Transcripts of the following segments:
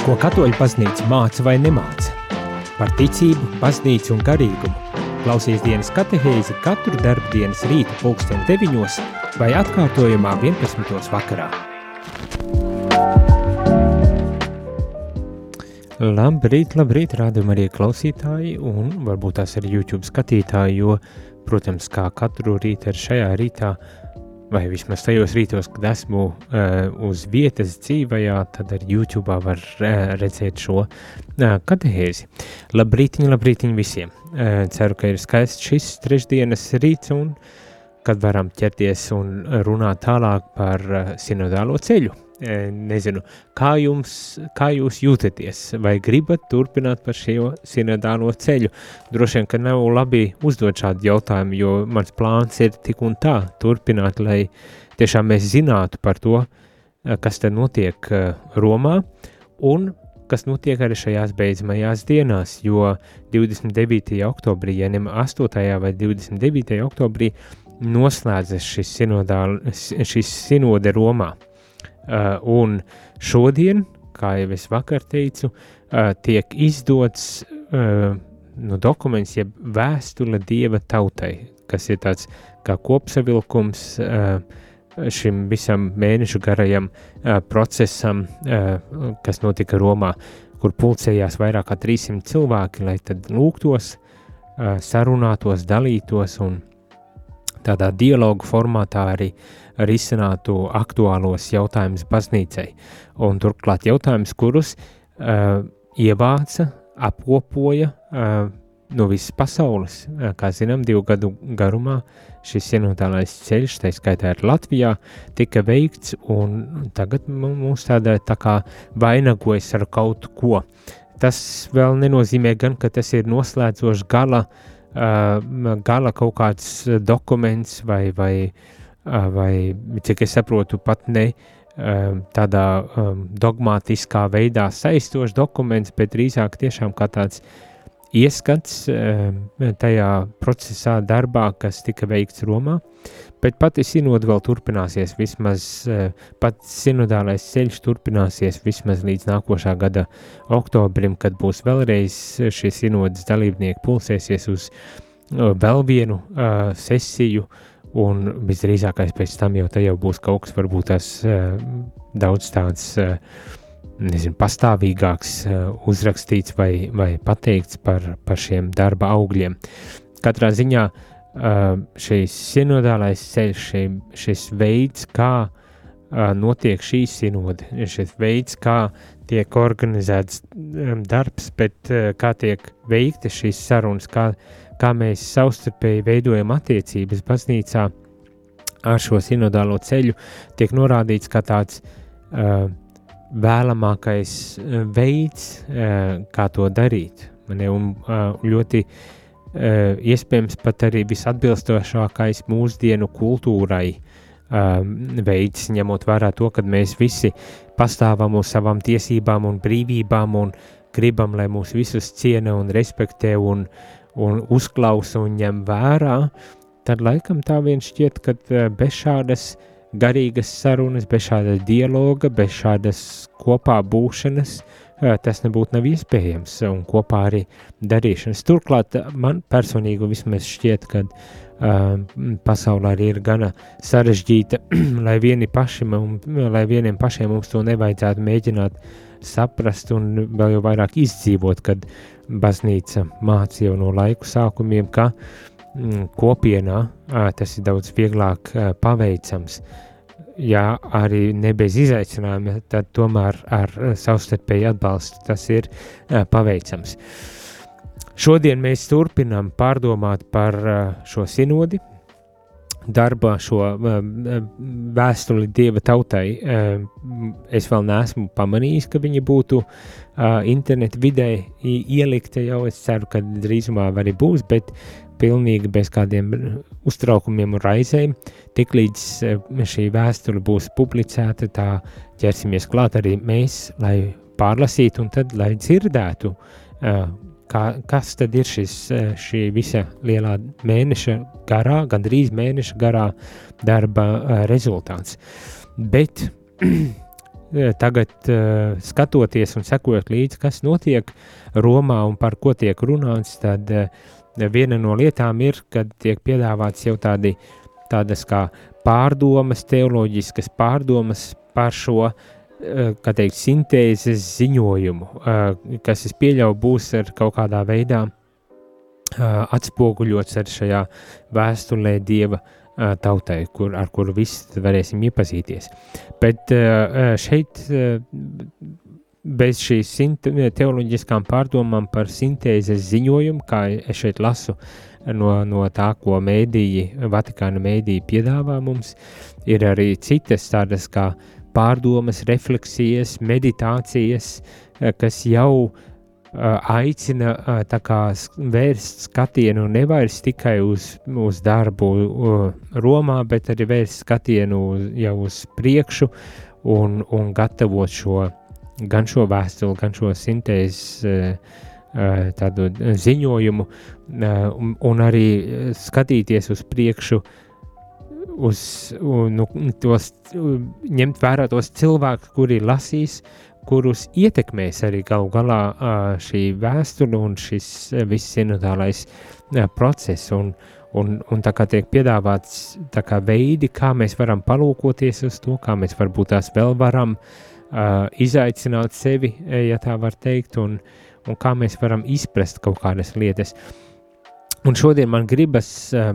Ko katoļu baznīca māca vai nemāca? Par ticību, baznīcu un garīgumu. Klausies dienas katehēzi katru darbdienas rītu pulksteni deviņos vai atkārtojumā 11. vakarā. Labrīt, labrīt, rādījumā arī klausītāji un varbūt tās arī YouTube skatītāji, jo, protams, kā katru rītu ar šajā rītā uh, vai vismaz tajos rītos, kad esmu uh, uz vietas dzīvajā, tad arī YouTube var uh, redzēt šo uh, katehēzi. Labrītiņ, labrītiņ visiem! Uh, ceru, ka ir skaists šis trešdienas rīts un kad varam ķerties un runāt tālāk par uh, sinodālo ceļu. Nezinu, kā, jums, kā jūs jūtaties, vai gribat turpināt par šo sinodālo ceļu. Droši vien, ka nav labi uzdot šādu jautājumu, jo mans plāns ir tik un tā turpināt, lai tiešām mēs zinātu par to, kas te notiek Romā, un kas notiek arī šajās beidzamajās dienās, jo 29. oktobrī, ja ne 8. vai 29. oktobrī, noslēdzas šis, sinodāl, šis sinode Romā. Uh, un šodien, kā jau es vakar teicu, uh, tiek izdots uh, nu, dokuments, jeb vēstule dieva tautai, kas ir tāds kā kopsavilkums šim visam mēnešu garajam procesam, kas notika Romā, kur pulcējās vairāk kā 300 cilvēki, lai tad lūgtos, sarunātos, dalītos un tādā dialogu formātā arī risinātu aktuālos jautājumus baznīcai. Un turklāt jautājumus, kurus uh, ievāca, apkopoja uh, no visas pasaules. Uh, kā zinām, divu gadu garumā šis sinodālais ceļš, tā skaitā arī Latvijā, tika veikts, un tagad mums tādā tā kā vainagojas ar kaut ko. Tas vēl nenozīmē gan, ka tas ir noslēdzošs gala, uh, gala kaut kāds dokuments vai, vai vai, cik es saprotu, pat ne tādā dogmatiskā veidā saistošs dokuments, bet drīzāk tiešām kā tāds ieskats tajā procesā, darbā, kas tika veikts Romā. Bet pati sinoda vēl turpināsies, vismaz uh, pats sinodālais ceļš turpināsies vismaz līdz nākošā gada oktobrim, kad būs vēlreiz šie sinodas dalībnieki pulsēsies uz uh, vēl vienu uh, sesiju, un visdrīzākais pēc tam jau te jau būs kaut kas varbūt tas uh, daudz tāds, uh, nezinu, pastāvīgāks uh, uzrakstīts vai, vai pateikts par, par šiem darba augļiem. Katrā ziņā uh, šis sinodālais ceļš, šī, šis veids, kā uh, notiek šī sinode, šis veids, kā tiek organizēts um, darbs, bet uh, kā tiek veikta šīs sarunas, kā kā mēs savstarpēji veidojam attiecības baznīcā ar šo sinodālo ceļu, tiek norādīts kā tāds uh, vēlamākais veids, kā to darīt. Un ļoti uh, iespējams pat arī visatbilstošākais mūsdienu kultūrai uh, veids, ņemot vērā to, ka mēs visi pastāvam uz savām tiesībām un brīvībām un gribam, lai mūs visus ciena un respektē un uh, un uzklausa un ņem vērā, tad laikam tā vien šķiet, ka eh, bez šādas garīgas sarunas, bez šāda dialoga, bez šādas kopā būšanas, eh, tas nebūtu nav iespējams un kopā arī darīšanas. Turklāt man personīgi vismaz šķiet, ka uh, pasaulē arī ir gana sarežģīta, lai, vieni paši, lai vieniem pašiem mums to nevajadzētu mēģināt saprast un vēl jau vairāk izdzīvot, kad baznīca mācīja no laiku sākumiem, ka mm, kopienā tas ir daudz vieglāk paveicams. Ja arī ne bez izaicinājuma, tad tomēr ar savstarpēju atbalstu tas ir paveicams. Šodien mēs turpinām pārdomāt par šo sinodi, darbā šo vēstuli dieva tautai. Es vēl neesmu pamanījis, ka viņi būtu internetu vidē ielikta jau. Es ceru, ka drīzumā arī būs, bet pilnīgi bez kādiem uztraukumiem un raizēm. Tiklīdz šī vēstule būs publicēta, tā ķersimies klāt arī mēs, lai pārlasītu un tad, lai dzirdētu, kā, kas tad ir šis, eh, šī visa lielā mēneša garā, gandrīz mēneša garā darba rezultāts. Bet tagad uh, skatoties un sekojot līdzi, kas notiek Romā un par ko tiek runāts, tad uh, viena no lietām ir, kad tiek piedāvāts jau tādi, tādas kā pārdomas, teoloģiskas pārdomas par šo, uh, kā teikt, sintēzes ziņojumu, uh, kas es pieļauju būs ar kaut kādā veidā uh, atspoguļots ar šajā vēstulē Dieva tautai, kur, ar kuru visi varēsim iepazīties. Bet šeit bez šīs teoloģiskām pārdomām par sintēzes ziņojumu, kā es šeit lasu no, no tā, ko mēdīji, Vatikāna mēdīji piedāvā mums, ir arī citas tādas kā pārdomas, refleksijas, meditācijas, kas jau uh, aicina kā, vērst skatienu nevairs tikai uz, uz darbu Romā, bet arī vērst skatienu jau uz priekšu un, un gatavot šo gan šo vēstuli, gan šo sintēzes tādu ziņojumu, un, arī skatīties uz priekšu, uz, nu, tos, ņemt vērā tos cilvēkus, kuri lasīs, kurus ietekmēs arī galu galā šī vēsture un šis viss sinodālais process. Un, un, un tā kā tiek piedāvāts kā veidi, kā mēs varam palūkoties uz to, kā mēs varbūt tās vēl varam uh, izaicināt sevi, ja tā var teikt, un, un kā mēs varam izprast kaut kādas lietas. Un šodien man gribas uh,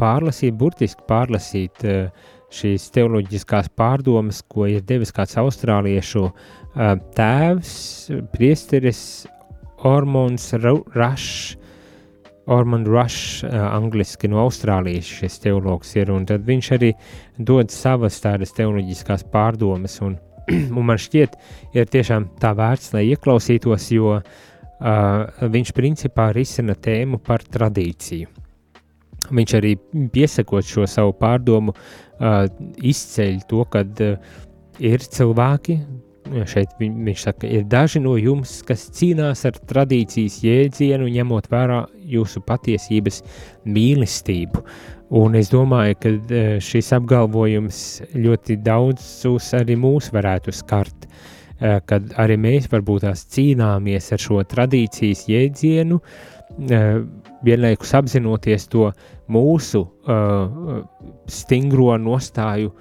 pārlasīt, burtiski pārlasīt uh, šīs teoloģiskās pārdomas, ko ir devis kāds austrāliešu uh, tēvs, priesteris Ormons Rush, Ormond Rush, uh, angliski no Austrālijas šis teologs ir, tad viņš arī dod savas tādas teoloģiskās pārdomas, un, un man šķiet, ir tiešām tā vērts, lai ieklausītos, jo uh, viņš principā risina tēmu par tradīciju. Viņš arī piesakot šo savu pārdomu, uh, izceļ to, ka uh, ir cilvēki, šeit viņ, viņš saka, ir daži no jums, kas cīnās ar tradīcijas jēdzienu, ņemot vērā jūsu patiesības mīlestību. Un es domāju, ka uh, šis apgalvojums ļoti daudzus arī mūs varētu skart, uh, kad arī mēs varbūt tās cīnāmies ar šo tradīcijas jēdzienu, uh, vienlaikus apzinoties to mūsu stingro nostāju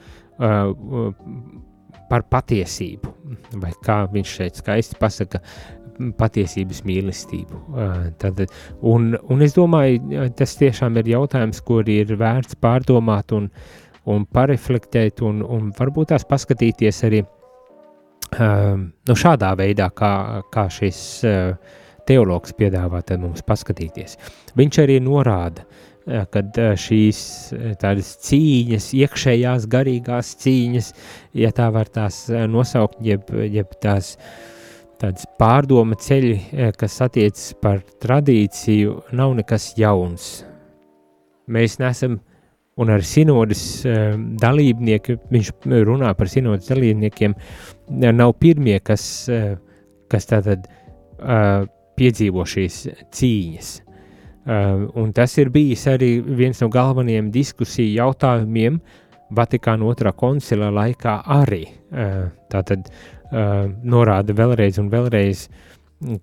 par patiesību, vai kā viņš šeit skaisti pasaka, patiesības mīlestību. Uh, tad, un, un es domāju, tas tiešām ir jautājums, kur ir vērts pārdomāt un, un pareflektēt, un, un varbūt tās paskatīties arī uh, nu šādā veidā, kā, kā šis uh, teologs piedāvā mums paskatīties. Viņš arī norāda, kad šīs tādas cīņas, iekšējās garīgās cīņas, ja tā var tās nosaukt, jeb, jeb tās tādas pārdoma ceļi, kas attiecas par tradīciju, nav nekas jauns. Mēs nesam, un ar sinodas dalībnieki, viņš runā par sinodas dalībniekiem, nav pirmie, kas, kas tātad piedzīvo šīs cīņas. Uh, un tas ir bijis arī viens no galvenajiem diskusiju jautājumiem Vatikāna otrā koncila laikā arī. Uh, tā tad uh, norāda vēlreiz un vēlreiz,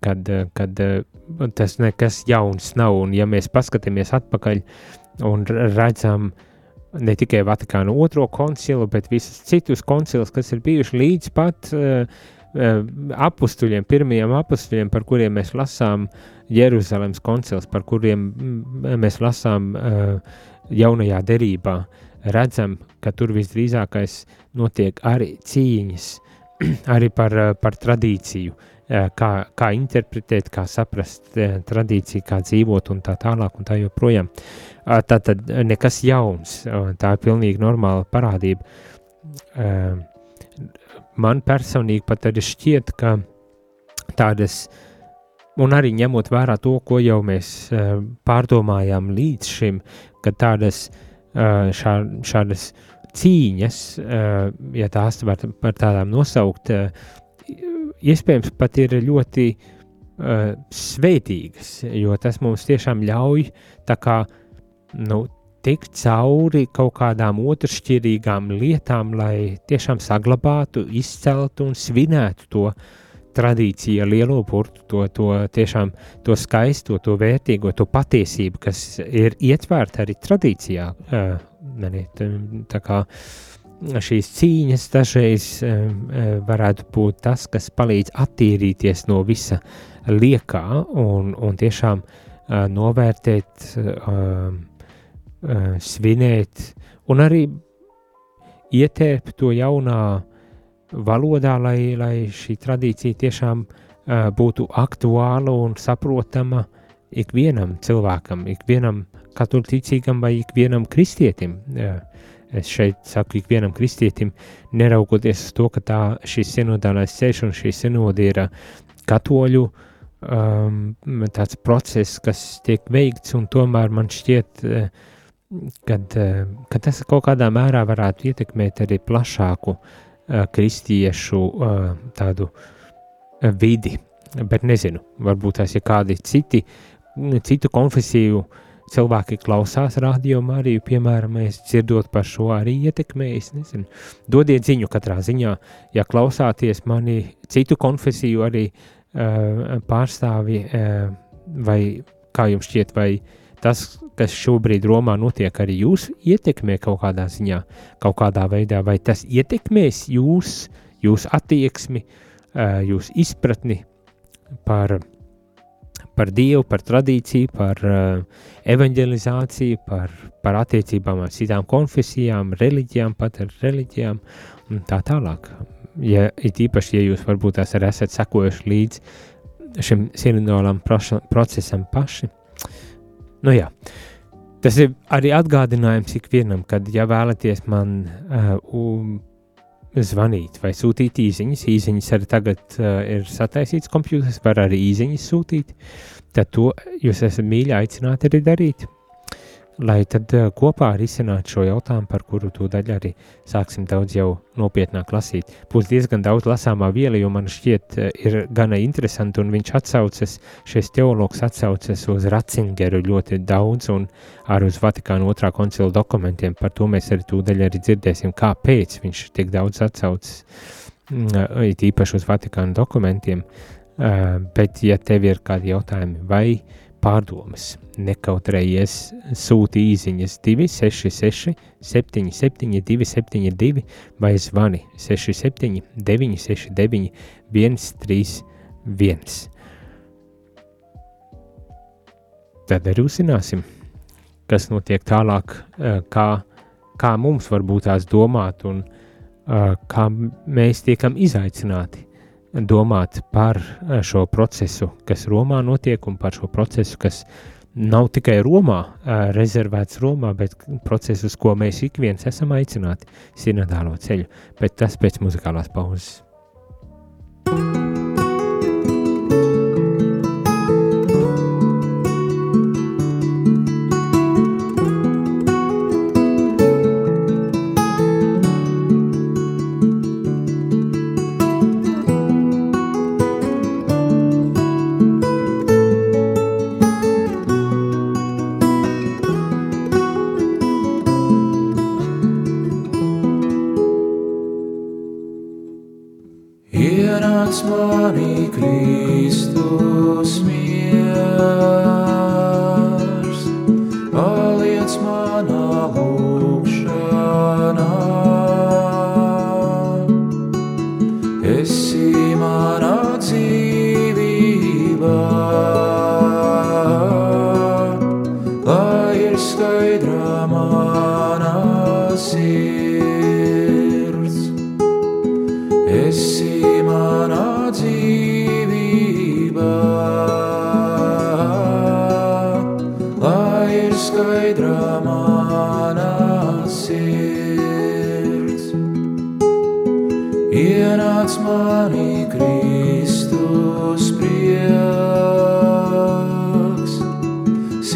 kad, kad uh, tas nekas jauns nav. Un ja mēs paskatāmies atpakaļ un redzam ne tikai Vatikāna otro koncilu, bet visus citus koncilus, kas ir bijuši līdz pat uh, Eh, apstuļiem, pirmajiem apstuļiem, par kuriem mēs lasām Jeruzalemes koncils, par kuriem mm, mēs lasām uh, jaunajā derībā, redzam, ka tur visdrīzākais notiek arī cīņas, arī par, eh, par tradīciju, kā, kā interpretēt, kā saprast tradīciju, kā dzīvot un tā tālāk un tā joprojām. Tā tad nekas jauns, tā ir pilnīgi normāla parādība man personīgi pat arī šķiet, ka tādas, un arī ņemot vērā to, ko jau mēs uh, pārdomājām līdz šim, ka tādas uh, šā, šādas cīņas, uh, ja tās var par tādām nosaukt, iespējams pat ir ļoti svētīgas, jo tas mums tiešām ļauj tā kā, nu, tikt cauri kaut kādām otršķirīgām lietām, lai tiešām saglabātu, izceltu un svinētu to tradīciju, lielo burtu, to, to tiešām to skaisto, to vērtīgo, to patiesību, kas ir ietvērta arī tradīcijā. Tā kā šīs cīņas dažreiz varētu būt tas, kas palīdz attīrīties no visa liekā un, un tiešām novērtēt uh, svinēt un arī ietērpt to jaunā valodā, lai, lai šī tradīcija tiešām uh, būtu aktuāla un saprotama ikvienam cilvēkam, ikvienam katolicīgam vai ikvienam kristietim. Uh, es šeit saku ikvienam kristietim, neraugoties uz to, ka tā šis sinodālais ceļš un šī sinodi ir katoļu um, tāds process, kas tiek veikts, un tomēr man šķiet, uh, kad, eh, kad tas kaut kādā mērā varētu ietekmēt arī plašāku uh, kristiešu uh, tādu uh, vidi. Bet nezinu, varbūt tās ir kādi citi, citu konfesiju cilvēki klausās rādījumā arī, piemēram, mēs dzirdot par šo arī ietekmējas, nezinu. Dodiet ziņu katrā ziņā, ja klausāties mani citu konfesiju arī uh, pārstāvi, uh, vai kā jums šķiet, vai tas, kas šobrīd Romā notiek, arī jūs ietekmē kaut kādā ziņā, kaut kādā veidā, vai tas ietekmēs jūs, jūs attieksmi, jūs izpratni par, par Dievu, par tradīciju, par evanģelizāciju, par, par attiecībām ar citām konfesijām, reliģijām, pat ar reliģijām un tā tālāk. Ja, it īpaši, ja jūs varbūt tās arī esat sekojuši līdz šim sinodālam procesam paši, Nu, jā. Tas ir arī atgādinājums ikvienam, kad, ja vēlaties man uh, zvanīt vai sūtīt īsiņas, īsiņas arī tagad uh, ir sataisīts kompjuters, var arī īsiņas sūtīt, tad to jūs esat mīļi aicināti arī darīt lai tad uh, kopā risinātu šo jautājumu, par kuru tūdaļ arī sāksim daudz jau nopietnāk lasīt. Būs diezgan daudz lasāmā viela, jo man šķiet uh, ir gana interesanti, un viņš atsaucas, šis teologs atsaucas uz Ratzingeru ļoti daudz, un arī uz Vatikānu otrā koncila dokumentiem, par to mēs arī tūdaļ arī dzirdēsim, kāpēc viņš tik daudz atsaucas, uh, it īpaši uz Vatikānu dokumentiem, bet ja tev ir kādi jautājumi vai pārdomas, nekautrējies. Sūti īsiņas 266, 77, 272 vai zvani 67, 969, 131. Tad arī uzzināsim, kas notiek tālāk, kā, kā mums varbūt tās domāt un kā mēs tiekam izaicināti domāt par eh, šo procesu, kas Romā notiek, un par šo procesu, kas nav tikai Romā, eh, rezervēts Romā, bet process, uz ko mēs ik viens esam aicināti, sinodālo ceļu, bet tas pēc muzikālās pauzes.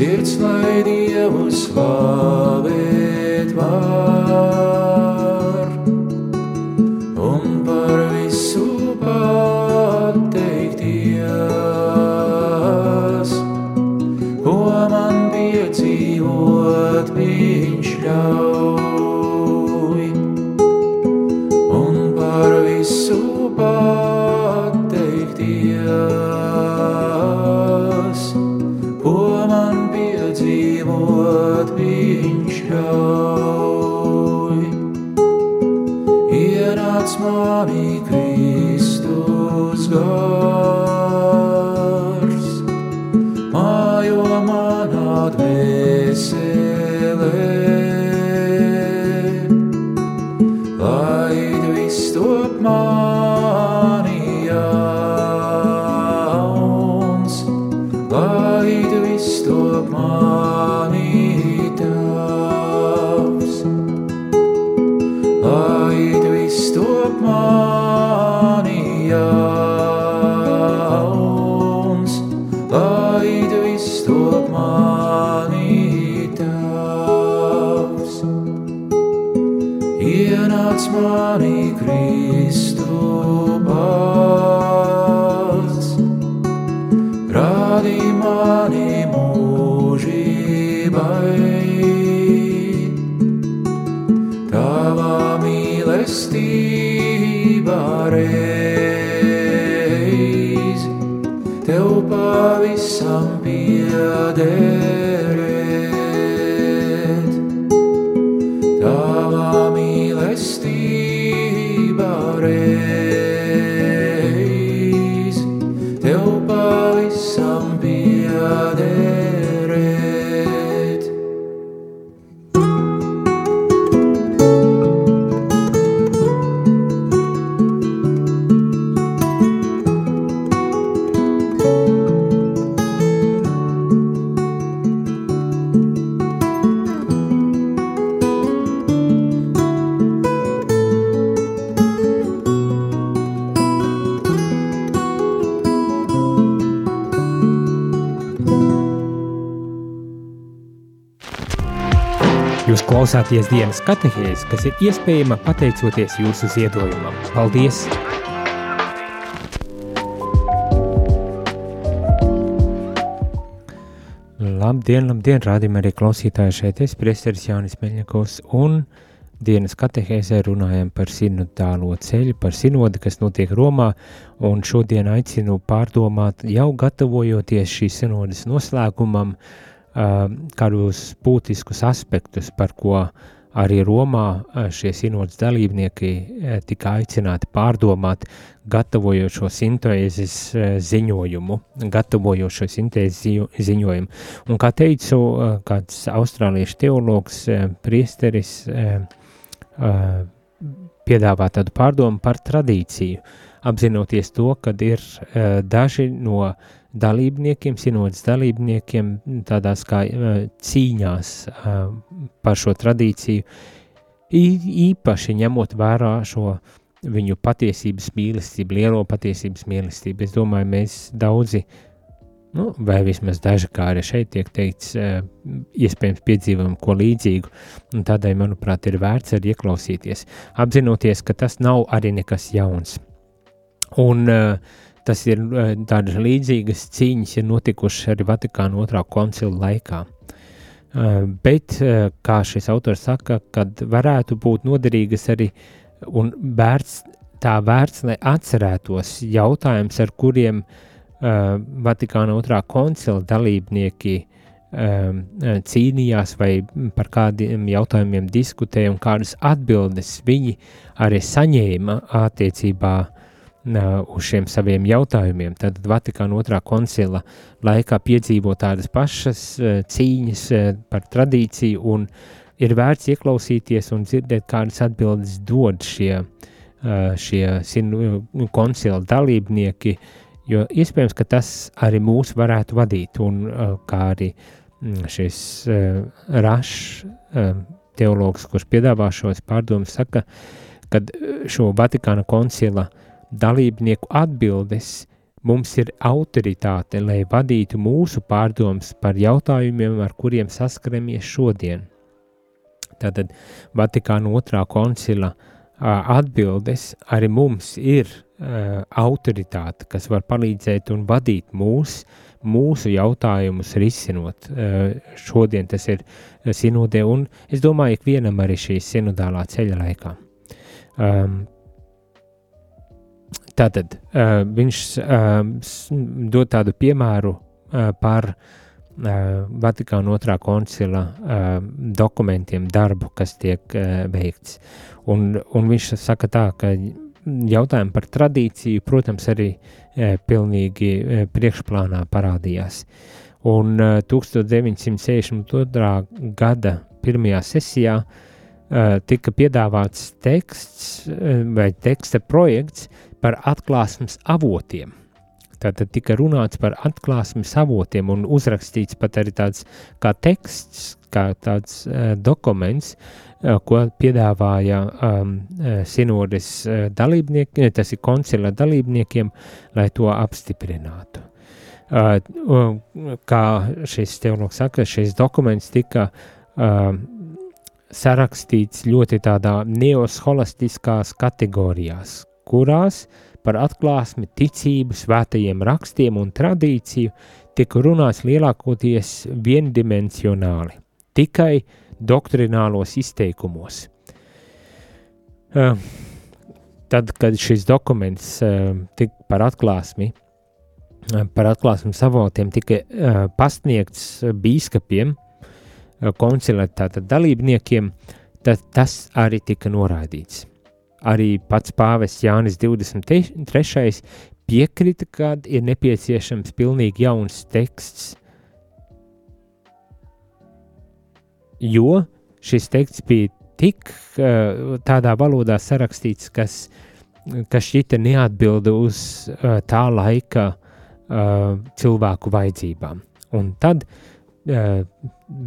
Ko man piedzīvot bija. Rādi mani mūžībai. Tavā mīlestībā klausāties dienas katehēs, kas ir iespējama pateicoties jūsu ziedojumam. Paldies! Labdien, labdien, rādījumā arī klausītāji šeit es, priesteris Jānis Meļņakovs, un dienas katehēzē runājam par sinodālo ceļu, par sinodi, kas notiek Romā, un šodien aicinu pārdomāt, jau gatavojoties šīs sinodas noslēgumam, uh, kādus būtiskus aspektus, par ko arī Romā uh, šie sinodas dalībnieki uh, tika aicināti pārdomāt, gatavojot šo sintēzes uh, ziņojumu, gatavojot šo sintēzes ziņo, ziņojumu. Un kā teicu, uh, kāds austrāliešu teologs, uh, priesteris, uh, uh, piedāvā tādu pārdomu par tradīciju, apzinoties to, ka ir uh, daži no dalībniekiem, sinodas dalībniekiem, tādās kā uh, cīņās uh, par šo tradīciju, īpaši ņemot vērā šo viņu patiesības mīlestību, lielo patiesības mīlestību. Es domāju, mēs daudzi, nu, vai vismaz daži, kā arī šeit tiek teikts, uh, iespējams piedzīvojam ko līdzīgu, un tādēļ, manuprāt, ir vērts arī ieklausīties, apzinoties, ka tas nav arī nekas jauns. Un uh, tas ir uh, tādas līdzīgas cīņas, ir notikušas arī Vatikāna otrā koncila laikā. Uh, bet, uh, kā šis autors saka, kad varētu būt noderīgas arī un vērts, tā vērts, lai atcerētos jautājums, ar kuriem Vatikāna otrā koncila dalībnieki cīnījās vai par kādiem jautājumiem diskutēja un kādas atbildes viņi arī saņēma attiecībā uh, uz šiem saviem jautājumiem. Tad Vatikāna otrā koncila laikā piedzīvo tādas pašas uh, cīņas uh, par tradīciju, un ir vērts ieklausīties un dzirdēt, kādas atbildes dod šie, uh, šie sinu, koncila dalībnieki, jo iespējams, ka tas arī mūs varētu vadīt, un kā arī šis rašs teologs, kurš piedāvā šos pārdomus, saka, kad šo Vatikāna koncila uh, dalībnieku atbildes mums ir autoritāte, lai vadītu mūsu pārdomas par jautājumiem, ar kuriem saskaramies šodien. Tātad Vatikāna otrā koncila atbildes arī mums ir uh, autoritāte, kas var palīdzēt un vadīt mūs, mūsu jautājumus risinot. Uh, šodien tas ir sinodē, un es domāju, ikvienam arī šīs sinodālā ceļa laikā. Um, Tātad uh, viņš uh, dod tādu piemēru uh, par uh, Vatikāna otrā koncila uh, dokumentiem, darbu, kas tiek uh, veikts. Un, un viņš saka tā, ka jautājumi par tradīciju, protams, arī e, pilnīgi e, priekšplānā parādījās. Un e, 1962. gada pirmajā sesijā e, tika piedāvāts teksts e, vai teksta projekts par atklāsmes avotiem. Tātad tika runāts par atklāsmes avotiem un uzrakstīts pat arī tāds kā teksts, kā tāds uh, dokuments, uh, ko piedāvāja um, sinodes uh, dalībnieki, tas ir koncila dalībniekiem, lai to apstiprinātu. Uh, kā šis teologs saka, šis dokuments tika uh, sarakstīts ļoti tādā neoscholastiskās kategorijās, kurās par atklāsmi, ticību, svētajiem rakstiem un tradīciju tiek runāts lielākoties viendimensionāli, tikai doktrinālos izteikumos. Uh, tad, kad šis dokuments uh, tika par atklāsmi, uh, par atklāsmes avotiem tika pasniegts bīskapiem, koncilēt tātad dalībniekiem, tad tas arī tika noraidīts arī pats pāvests Jānis 23. piekrita, ka ir nepieciešams pilnīgi jauns teksts, jo šis teksts bija tik tādā valodā sarakstīts, kas, kas šķita neatbilda uz uh, tā laika uh, cilvēku vajadzībām. Un tad uh,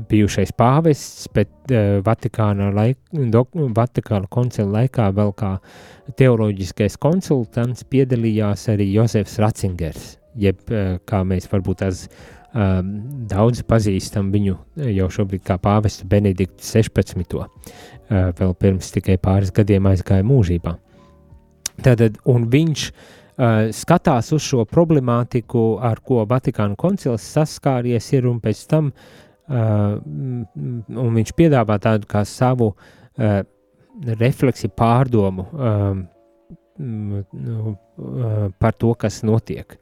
bijušais pāvests, bet uh, Vatikāna, laik, dok, Vatikāna koncila laikā vēl kā teoloģiskais konsultants piedalījās arī Jozefs Ratzingers, jeb uh, kā mēs varbūt tās um, daudz pazīstam viņu jau šobrīd kā pāvestu Benediktu 16. Uh, vēl pirms tikai pāris gadiem aizgāja mūžībā. Tātad, un viņš uh, skatās uz šo problemātiku, ar ko Vatikāna koncils saskāries ir un pēc tam un viņš piedāvā tādu kā savu uh, refleksi pārdomu um, uh, par to, kas notiek.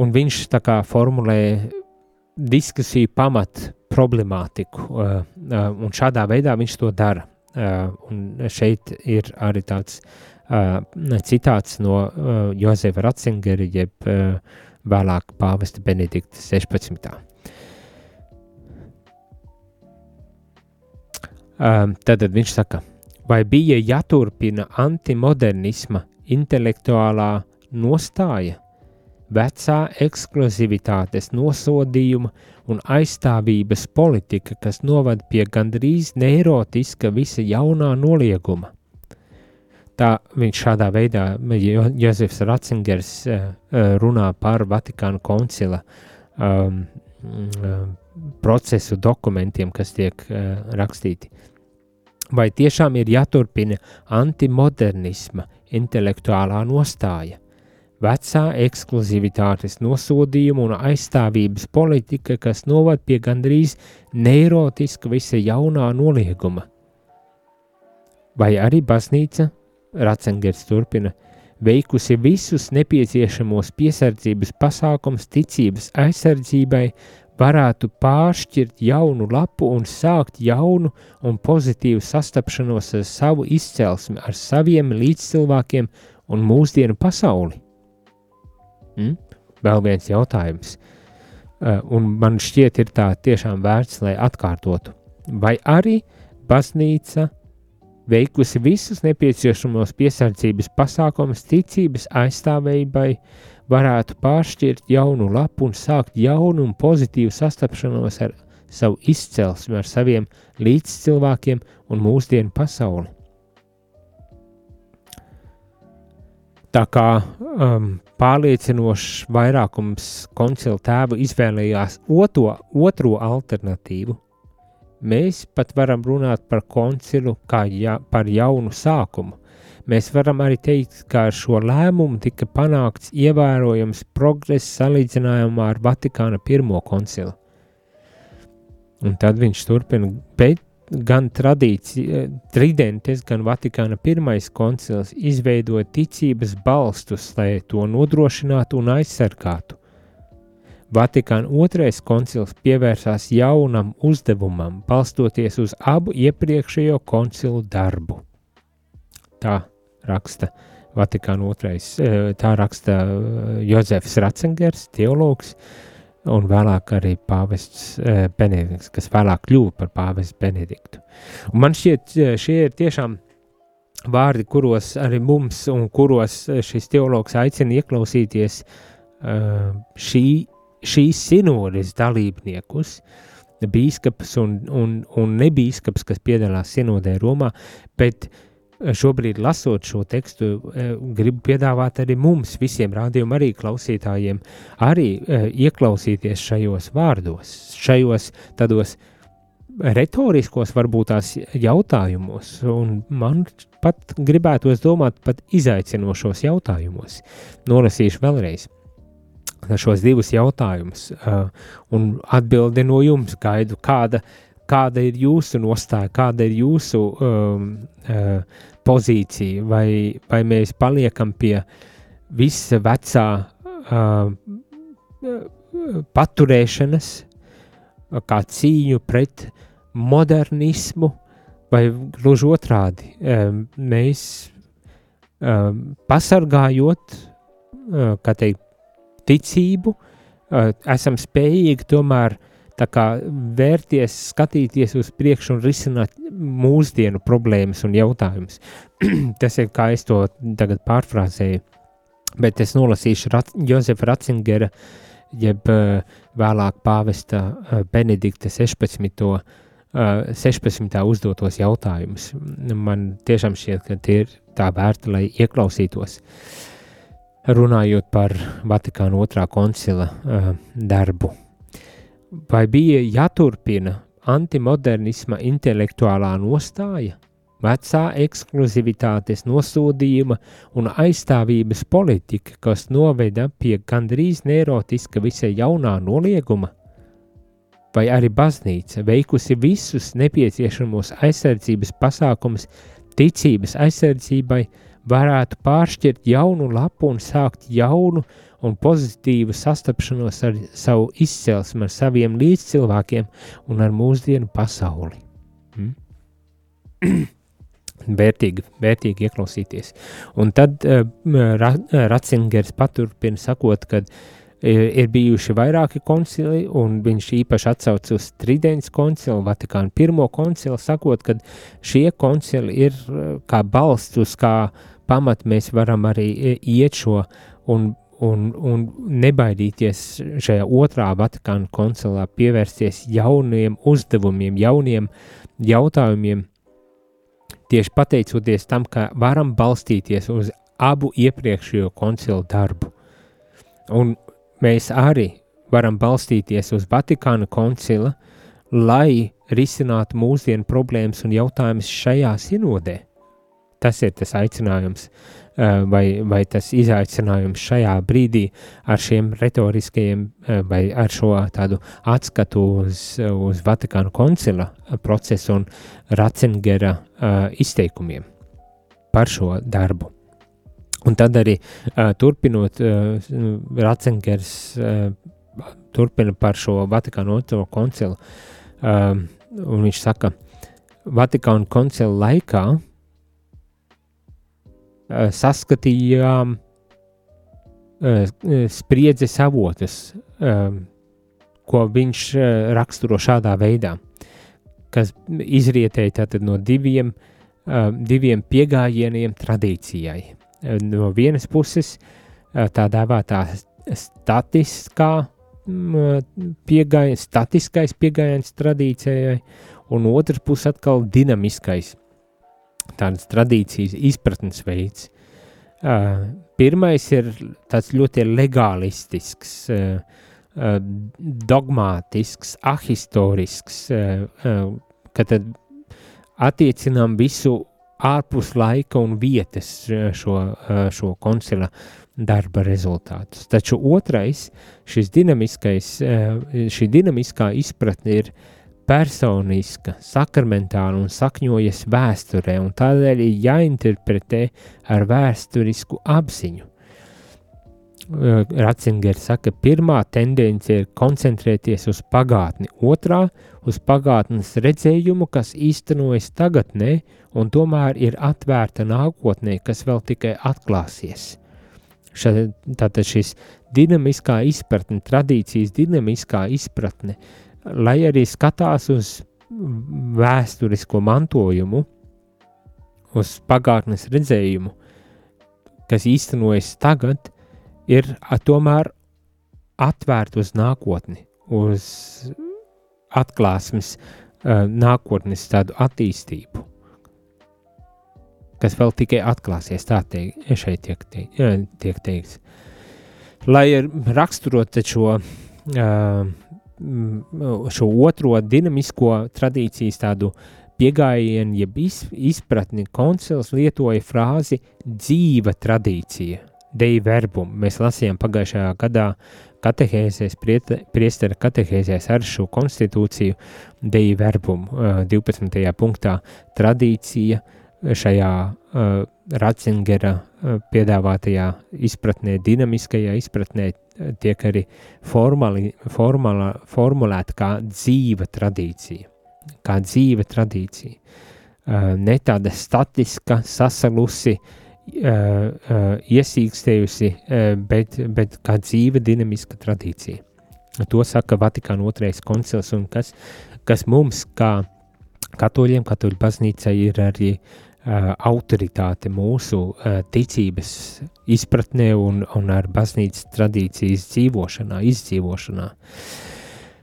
Un viņš tā kā formulē diskusiju pamat problemātiku, uh, uh, un šādā veidā viņš to dara. Uh, un šeit ir arī tāds uh, citāts no uh, Jozefa Ratzingera, jeb uh, vēlāk pāvesta Benedikta 16. Tad viņš saka, vai bija jāturpina antimodernisma intelektuālā nostāja, vecā ekskluzivitātes nosodījuma un aizstāvības politika, kas novad pie gandrīz neirotiska visa jaunā nolieguma. Tā viņš šādā veidā, Jozefs Ratzingers runā par Vatikānu koncila um, procesu dokumentiem, kas tiek uh, rakstīti. Vai tiešām ir jāturpina antimodernisma intelektuālā nostāja, vecā ekskluzivitātes nosodījuma un aizstāvības politika, kas novad pie gandrīz neirotiska visa jaunā nolieguma. Vai arī baznīca, Ratzengers turpina, veikusi visus nepieciešamos piesardzības pasākums ticības aizsardzībai varētu pāršķirt jaunu lapu un sākt jaunu un pozitīvu sastapšanos ar savu izcelsmi, ar saviem līdzcilvēkiem un mūsdienu pasauli? Mm? Vēl viens jautājums, uh, un man šķiet, ir tā tiešām vērts, lai atkārtotu. Vai arī baznīca veikusi visus nepieciešamos piesardzības pasākumus ticības aizstāvībai, varētu pāršķirt jaunu lapu un sākt jaunu un pozitīvu sastapšanos ar savu izcelsmi, ar saviem līdzcilvēkiem un mūsdienu pasauli. Tā kā um, pārliecinošs vairākums koncila tēvu izvēlējās otro, otro alternatīvu, mēs pat varam runāt par koncilu kā ja, par jaunu sākumu, Mēs varam arī teikt, ka ar šo lēmumu tika panākts ievērojams progress salīdzinājumā ar Vatikāna pirmo koncilu. Un tad viņš turpina, bet gan tradīcija, tridentes, gan Vatikāna pirmais koncils izveidoja ticības balstus, lai to nodrošinātu un aizsargātu. Vatikāna otrais koncils pievērsās jaunam uzdevumam, balstoties uz abu iepriekšējo koncilu darbu. Tā raksta Vatikāna otrais, tā raksta Jozefs Ratzengers, teologs, un vēlāk arī pāvests Benedikts, kas vēlāk kļuva par pāvestu Benediktu. Un man šķiet, šie ir tiešām vārdi, kuros arī mums un kuros šis teologs aicina ieklausīties šī, šīs sinodes dalībniekus, bīskaps un, un, un nebīskaps, kas piedalās sinodē Romā, bet uh, šobrīd lasot šo tekstu, eh, gribu piedāvāt arī mums, visiem rādījuma arī klausītājiem, arī eh, ieklausīties šajos vārdos, šajos tādos retoriskos varbūt tās jautājumos, un man pat gribētos domāt pat izaicinošos jautājumos. Nolasīšu vēlreiz šos divus jautājumus, uh, un atbildi no jums gaidu, kāda, kāda ir jūsu nostāja, kāda ir jūsu um, uh, pozīcija, vai, vai mēs paliekam pie visa vecā uh, paturēšanas, kā cīņu pret modernismu, vai gluži otrādi, um, mēs um, pasargājot, uh, kā teikt, ticību, uh, esam spējīgi tomēr uh, kā vērties, skatīties uz priekšu un risināt mūsdienu problēmas un jautājumus. Tas ir kā es to tagad pārfrāzēju, bet es nolasīšu Rat Jozefa Ratzingera, jeb uh, vēlāk pāvesta uh, Benedikta 16. Uh, 16. uzdotos jautājumus. Man tiešām šķiet, ka tie ir tā vērti, lai ieklausītos. Runājot par Vatikāna otrā koncila uh, darbu vai bija jāturpina antimodernisma intelektuālā nostāja, vecā ekskluzivitātes nosodījuma un aizstāvības politika, kas noveda pie gandrīz nerotiska visai jaunā nolieguma? Vai arī baznīca veikusi visus nepieciešamos aizsardzības pasākumus ticības aizsardzībai, varētu pāršķirt jaunu lapu un sākt jaunu un pozitīvu sastapšanos ar savu izcelsmi, ar saviem līdzcilvēkiem un ar mūsdienu pasauli. Hmm? vērtīgi, vērtīgi ieklausīties. Un tad uh, Ra Ratzingers paturpina sakot, ka uh, ir bijuši vairāki koncili, un viņš īpaši atsauc uz Tridents koncilu, Vatikānu pirmo koncilu, sakot, ka šie koncili ir uh, kā balsts, uz kā pamat mēs varam arī iet šo un un, un nebaidīties šajā otrā Vatikāna koncilā pievērsties jauniem uzdevumiem, jauniem jautājumiem, tieši pateicoties tam, ka varam balstīties uz abu iepriekšējo koncilu darbu. Un mēs arī varam balstīties uz Vatikāna koncila, lai risinātu mūsdienu problēmas un jautājumus šajā sinodē. Tas ir tas aicinājums, Eh, vai, vai tas izaicinājums šajā brīdī ar šiem retoriskajiem eh, vai ar šo tādu atskatu uz, uz Vatikānu koncila procesu un Ratzengera uh, izteikumiem par šo darbu. Un tad arī uh, turpinot, uh, Ratzengers uh, turpina par šo Vatikānu otro koncilu, uh, un viņš saka, Vatikānu koncila laikā Eh, saskatījām eh, spriedzes avotus, eh, ko viņš raksturo šādā veidā, kas izrietēja no diviem, diviem pieejamiem tradīcijai. No vienas puses, tā dēvētā statiskā mm, pieejams, statiskais pieejams tradīcijai, un otrs puses atkal dinamiskais tādas tradīcijas izpratnes veids. Pirmais ir tāds ļoti legālistisks, dogmātisks, ahistorisks, ka tad attiecinām visu ārpus laika un vietas šo, uh, šo koncila darba rezultātus. Taču otrais, šis dinamiskais, uh, šī dinamiskā izpratne ir personiska, sakramentāla un sakņojas vēsturē, un tādēļ ir jāinterpretē ar vēsturisku apziņu. Ratzingers saka, pirmā tendence ir koncentrēties uz pagātni, otrā uz pagātnes redzējumu, kas īstenojas tagadnē, un tomēr ir atvērta nākotnē, kas vēl tikai atklāsies. Ša, tātad šis dinamiskā izpratne, tradīcijas dinamiskā izpratne, lai arī skatās uz vēsturisko mantojumu, uz pagātnes redzējumu, kas īstenojas tagad, ir tomēr atvērta uz nākotni, uz atklāsmes, nākotnes tādu attīstību, kas vēl tikai atklāsies, tā teik, šeit tiek, teik, tiek teikts. Lai raksturot šo, šo otro dinamisko tradīcijas tādu pieejamību, jeb izpratni, koncils lietoja frāzi dzīva tradīcija Dei verbum. Mēs lasījām pagājušajā gadā katehēzēs, priestera katehēzēs ar šo konstitūciju Dei verbum 12. punktā tradīcija šajā uh, Ratzingera uh, piedāvātajā izpratnē, dinamiskajā izpratnē tiek arī formali, formala, formulēta kā dzīva tradīcija, kā dzīva tradīcija. Uh, ne tāda statiska, sasalusi, uh, uh, uh, iesīkstējusi, uh, bet, bet kā dzīva, dinamiska tradīcija. To saka Vatikāna otrais koncils, un kas, kas mums, kā katoļiem, katoļu baznīcai, ir arī uh, autoritāte mūsu uh, ticības izpratnē un, un ar baznīcas tradīcijas dzīvošanā, izdzīvošanā. Uh,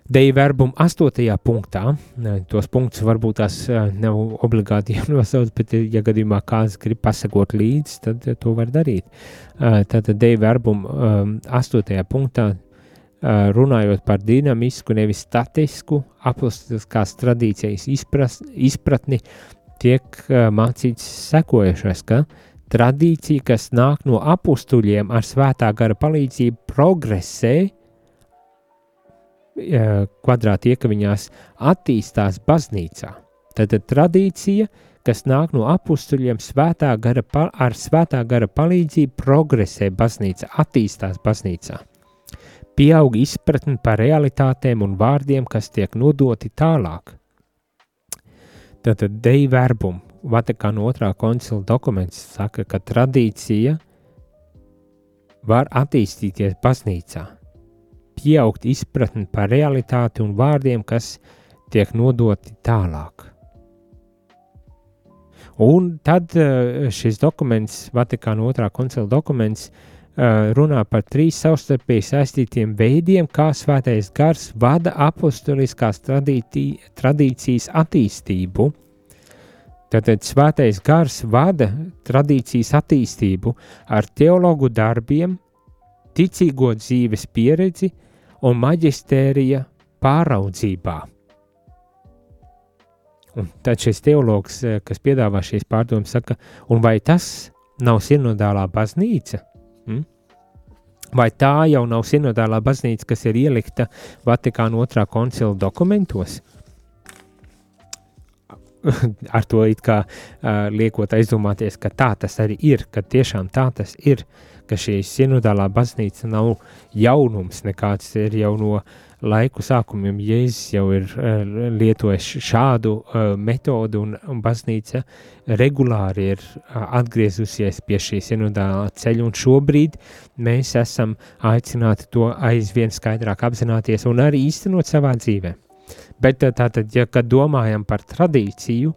Deja verbum 8. punktā, tos punktus varbūt tās nav obligāti jānosauc, bet, ja gadījumā kāds grib pasakot līdzi, tad to var darīt. Tātad deja verbum 8. punktā, runājot par dinamisku, nevis statisku, apostoliskās tradīcijas izpras, izpratni, tiek mācīts sekojušais, ka tradīcija, kas nāk no apustuļiem ar svētā gara palīdzību, progresē, kvadrāti iekaviņās attīstās baznīcā. Tad tradīcija, kas nāk no apstuļiem, svētā gara, ar svētā gara palīdzību progresē baznīca, attīstās baznīcā. Pieaug izpratne par realitātēm un vārdiem, kas tiek nodoti tālāk. Tātad Dei verbum, Vatikāna otrā koncila dokuments saka, ka tradīcija var attīstīties baznīcā pieaugt izpratni par realitāti un vārdiem, kas tiek nodoti tālāk. Un tad eh, šis dokuments, Vatikāna otrā koncila dokuments, eh, runā par trīs savstarpēji saistītiem veidiem, kā svētais gars vada apostoliskās tradītī, tradīcijas attīstību. Tātad svētais gars vada tradīcijas attīstību ar teologu darbiem, ticīgo dzīves pieredzi, un maģistērija pāraudzībā. Un tad šis teologs, eh, kas piedāvā šīs pārdomas, saka, un vai tas nav sinodālā baznīca? Hmm? Vai tā jau nav sinodālā baznīca, kas ir ielikta Vatikāna otrā koncila dokumentos? Ar to it kā uh, liekot aizdomāties, ka tā tas arī ir, ka tiešām tā tas ir. Uh, ka šī sinodālā baznīca nav jaunums nekāds, ir jau no laiku sākumiem. Jēzus jau ir uh, lietojis šādu uh, metodu, un, un baznīca regulāri ir uh, atgriezusies pie šī sinodālā ceļa, un šobrīd mēs esam aicināti to aizvien skaidrāk apzināties un arī īstenot savā dzīvē. Bet tātad, ja domājam par tradīciju,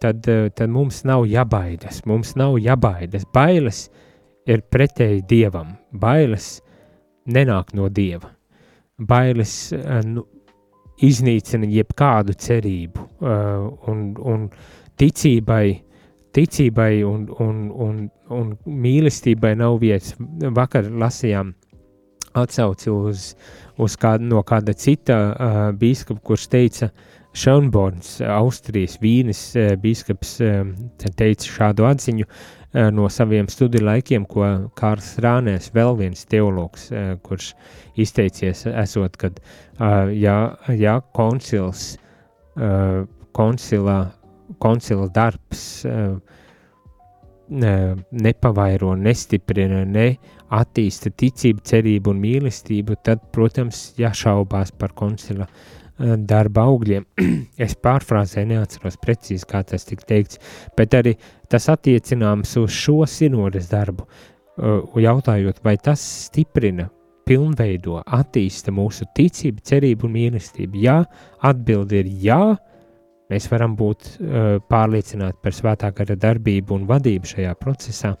tad, tad mums nav jābaidas, mums nav jābaidas. Bailes uh, ir pretēji dievam. Bailes nenāk no dieva. Bailes uh, nu, iznīcina jebkādu cerību uh, un, un ticībai. Ticībai un, un, un, un mīlestībai nav vietas. Vakar lasījām atsauci uz, uz kādu, no kāda cita uh, biskupa, kurš teica, Šaunborns, Austrijas vīnes uh, biskups, uh, teica šādu atziņu, uh, Eh, no saviem studiju laikiem, ko Kārs Rānēs, vēl viens teologs, eh, kurš izteicies, esot, kad ja, ja koncils, koncila, koncila darbs nepavairo, nestiprina, neattīsta ticību, cerību un mīlestību, tad, protams, jāšaubās par koncila darba augļiem. es pārfrāzēju, neatceros precīzi, kā tas tika teikts, bet arī tas attiecināms uz šo sinodas darbu, jautājot, vai tas stiprina, pilnveido, attīsta mūsu ticību, cerību un mīlestību. Jā, atbildi ir jā, mēs varam būt uh, pārliecināti par svētā gara darbību un vadību šajā procesā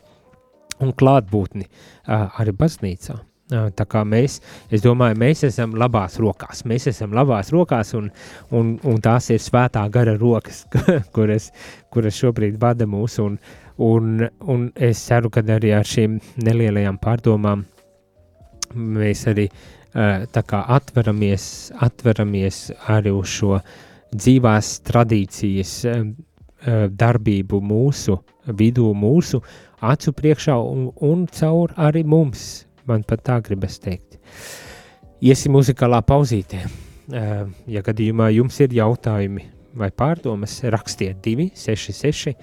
un klātbūtni arī baznīcā. Tā kā mēs, es domāju, mēs esam labās rokās, mēs esam labās rokās un, un, un tās ir svētā gara rokas, kuras, kuras šobrīd vada mūs. Un, un, un es ceru, ka arī ar šīm nelielajām pārdomām mēs arī kā atveramies, atveramies arī uz šo dzīvās tradīcijas darbību mūsu vidū, mūsu acu priekšā un, un caur arī mums, man pat tā gribas teikt. Iesim muzikālā pauzītē. Ja gadījumā jums ir jautājumi vai pārdomas, rakstiet 266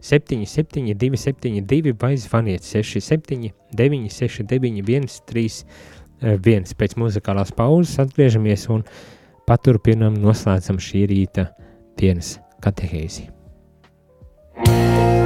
77 272 vai zvaniet 67 969 131 pēc muzikālās pauzes atgriežamies un paturpinam, noslēdzam šī rīta dienas katehēzi. Tīru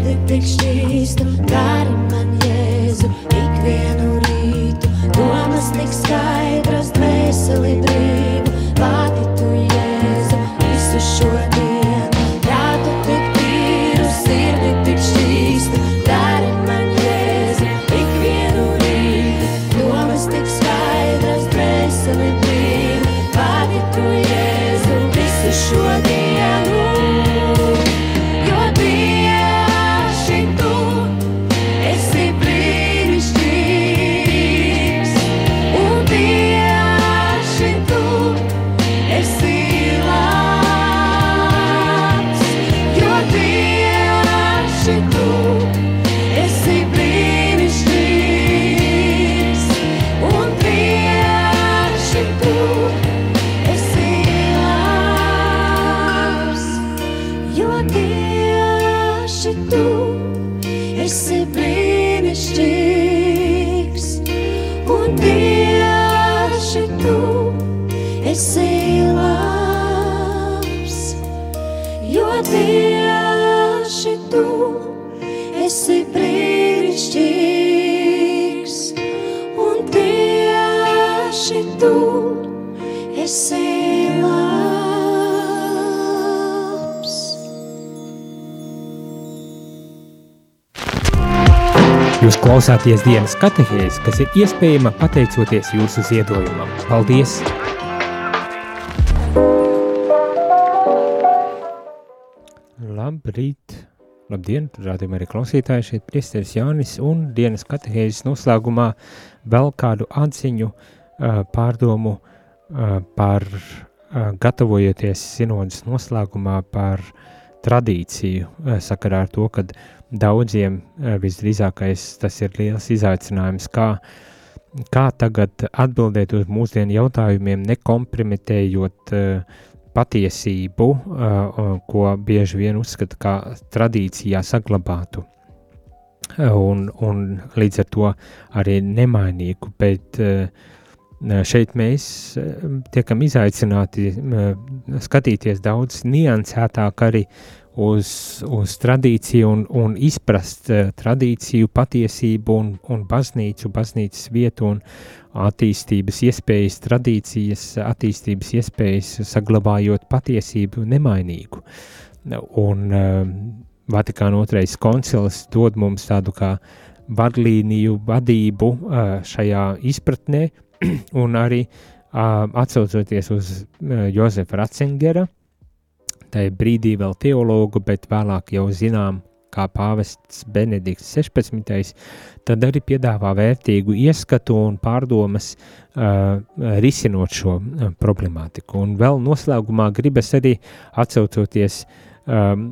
sēdi priekš šķīstam, dari man jēzu ikvienu rītu. Domas tik skaidras, dvēseli brīvi. Klausāties dienas katehēs, kas ir iespējama pateicoties jūsu ziedojumam. Paldies! Labrīt! Labdien, rādījumā arī klausītāji, šeit priesteris Jānis un dienas katehēzes noslēgumā vēl kādu atziņu pārdomu par gatavojoties sinodas noslēgumā par tradīciju sakarā ar to, kad daudziem uh, visdrīzākais tas ir liels izaicinājums, kā, kā tagad atbildēt uz mūsdienu jautājumiem, nekompromitējot uh, patiesību, uh, ko bieži vien uzskata kā tradīcijā saglabātu. Un, un līdz ar to arī nemainīgu, bet uh, šeit mēs tiekam izaicināti skatīties daudz niansētāk arī uz, uz tradīciju un, un izprast uh, tradīciju, patiesību un, un baznīcu, baznīcas vietu un attīstības iespējas, tradīcijas, attīstības iespējas, saglabājot patiesību nemainīgu. Un uh, Vatikāna otrais koncils dod mums tādu kā vadlīniju, vadību uh, šajā izpratnē, un arī uh, atsaucoties uz uh, Jozefa Ratzingera, tajā brīdī vēl teologu, bet vēlāk jau zinām, kā pāvests Benedikts 16. tad arī piedāvā vērtīgu ieskatu un pārdomas uh, risinot šo uh, problemātiku. Un vēl noslēgumā gribas arī atsaucoties um,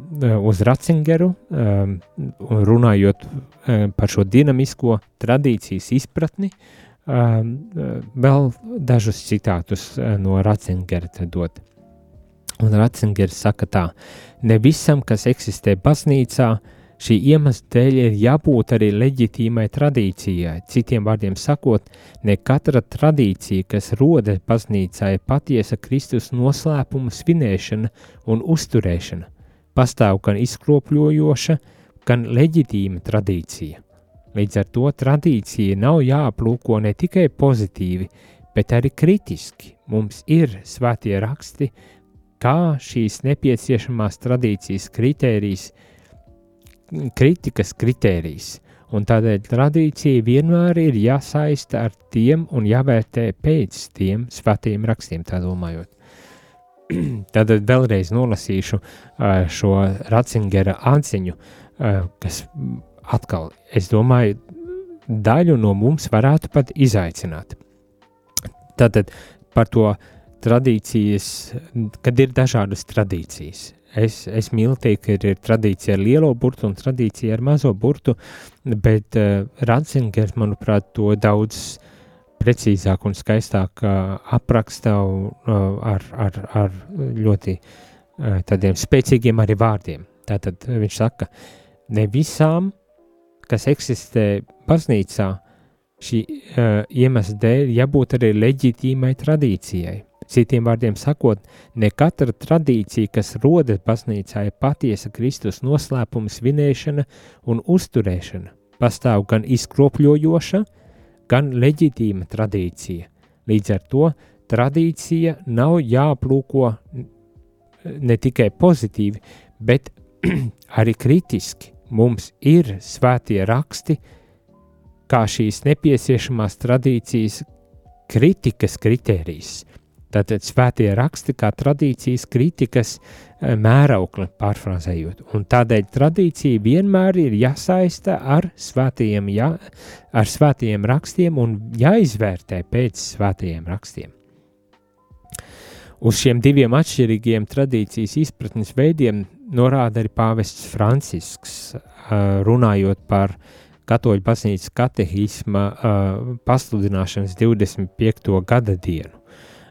uz Ratzingeru, um, runājot um, par šo dinamisko tradīcijas izpratni, um, vēl dažus citātus no Ratzingera dot. Un Ratzingers saka tā, ne visam, kas eksistē baznīcā, šī iemesla dēļ ir jābūt arī leģitīmai tradīcijai. Citiem vārdiem sakot, ne katra tradīcija, kas rodas baznīcā, ir patiesa Kristus noslēpuma svinēšana un uzturēšana. Pastāv gan izkropļojoša, gan leģitīma tradīcija. Līdz ar to tradīcija nav jāaplūko ne tikai pozitīvi, bet arī kritiski. Mums ir svētie raksti, kā šīs nepieciešamās tradīcijas kritērijas, kritikas kritērijas, un tādēļ tradīcija vienmēr ir jāsaista ar tiem un jāvērtē pēc tiem svētiem rakstiem, tā domājot. Tad vēlreiz nolasīšu šo Ratzingera atziņu, kas atkal, es domāju, daļu no mums varētu pat izaicināt. Tātad par to uh, tradīcijas, kad ir dažādas tradīcijas. Es, es mīlu teikt, ka ir, ir tradīcija ar lielo burtu un tradīcija ar mazo burtu, bet uh, Ratzingers, manuprāt, to daudz precīzāk un skaistāk uh, apraksta uh, ar, ar, ar ļoti uh, tādiem spēcīgiem arī vārdiem. Tātad viņš saka, ne visām, kas eksistē baznīcā, šī uh, iemesla dēļ jābūt arī leģitīmai tradīcijai. Citiem vārdiem sakot, ne katra tradīcija, kas rodas baznīcā, ir patiesa Kristus noslēpuma svinēšana un uzturēšana. Pastāv gan izkropļojoša, gan leģitīma tradīcija. Līdz ar to tradīcija nav jāplūko ne tikai pozitīvi, bet arī kritiski. Mums ir svētie raksti, kā šīs nepieciešamās tradīcijas kritikas kritērijs. Tātad svētie raksti kā tradīcijas kritikas eh, mēraukli pārfrāzējot. Un tādēļ tradīcija vienmēr ir jāsaista ar svētajiem, jā, ar svētajiem rakstiem un jāizvērtē pēc svētajiem rakstiem. Uz šiem diviem atšķirīgiem tradīcijas izpratnes veidiem norāda arī pāvests Francisks, eh, runājot par katoļu baznīcas katehisma eh, pasludināšanas 25. gada dienu.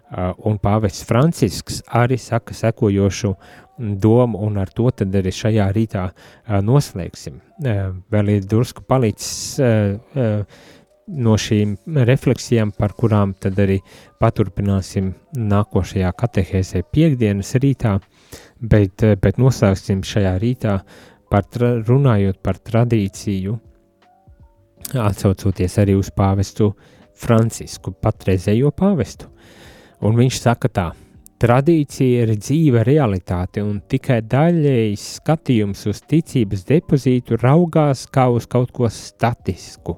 Uh, un Pāvests Francisks arī saka sekojošu domu, un ar to tad arī šajā rītā uh, noslēgsim. Uh, vēl ir drusku palicis no šīm refleksijām, par kurām tad arī paturpināsim nākošajā katehēzē piekdienas rītā, bet, bet noslēgsim šajā rītā par runājot par tradīciju, atsaucoties arī uz pāvestu Francisku, patreizējo pāvestu. Un viņš saka tā, tradīcija ir dzīva realitāte, un tikai daļējs skatījums uz ticības depozītu raugās kā uz kaut ko statisku.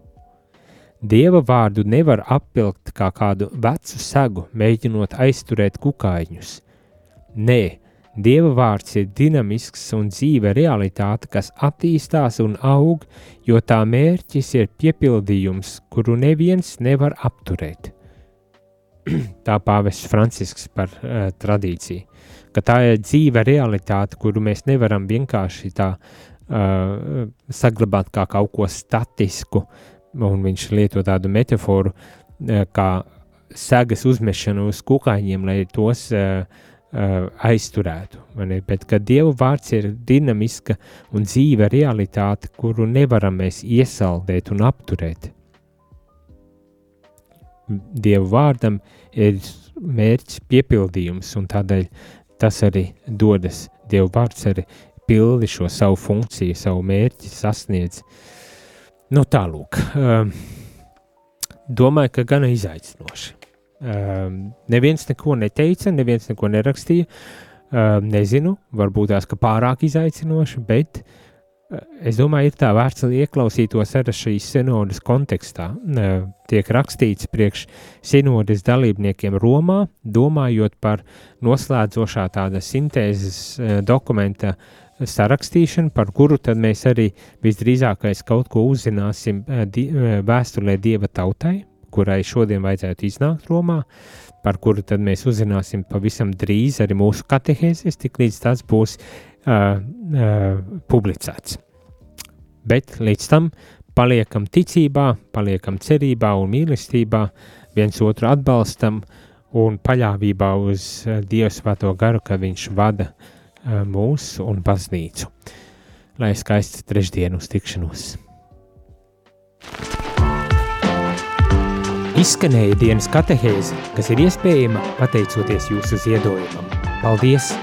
Dieva vārdu nevar apvilkt kā kādu vecu segu, mēģinot aizturēt kukaiņus. Nē, Dieva vārds ir dinamisks un dzīva realitāte, kas attīstās un aug, jo tā mērķis ir piepildījums, kuru neviens nevar apturēt. tā pāvests Francisks par uh, tradīciju, ka tā ir dzīve realitāte, kuru mēs nevaram vienkārši tā uh, saglabāt kā kaut ko statisku, un viņš lieto tādu metaforu uh, kā segas uzmešanu uz kukaiņiem, lai tos uh, uh, aizturētu. Bet, kad Dieva vārds ir dinamiska un dzīva realitāte, kuru nevaram mēs iesaldēt un apturēt. Dieva vārdam ir mērķis piepildījums, un tādēļ tas arī dodas. Dieva vārds arī pildi šo savu funkciju, savu mērķi sasniedz. Nu, tālūk. Um, domāju, ka gana izaicinoši. Um, neviens neko neteica, neviens neko nerakstīja. Um, nezinu, varbūt tās pārāk izaicinoši, bet uh, Es domāju, ir tā vērts, ieklausītos arī šīs sinodas kontekstā. Tiek rakstīts priekš sinodas dalībniekiem Romā, domājot par noslēdzošā tāda sintēzes e, dokumenta sarakstīšanu, par kuru tad mēs arī visdrīzākais kaut ko uzzināsim e, e, vēstulē Dieva tautai, kurai šodien vajadzētu iznākt Romā, par kuru tad mēs uzzināsim pavisam drīz arī mūsu katehēzes, tik līdz tas būs uh, uh, publicēts. Bet līdz tam paliekam ticībā, paliekam cerībā un mīlestībā, viens otru atbalstam un paļāvībā uz Dieva svēto garu, ka Viņš vada uh, mūs un baznīcu. Lai skaists trešdienu tikšanos! Izskanēja dienas katehēze, kas ir iespējama pateicoties jūsu ziedojumam. Paldies!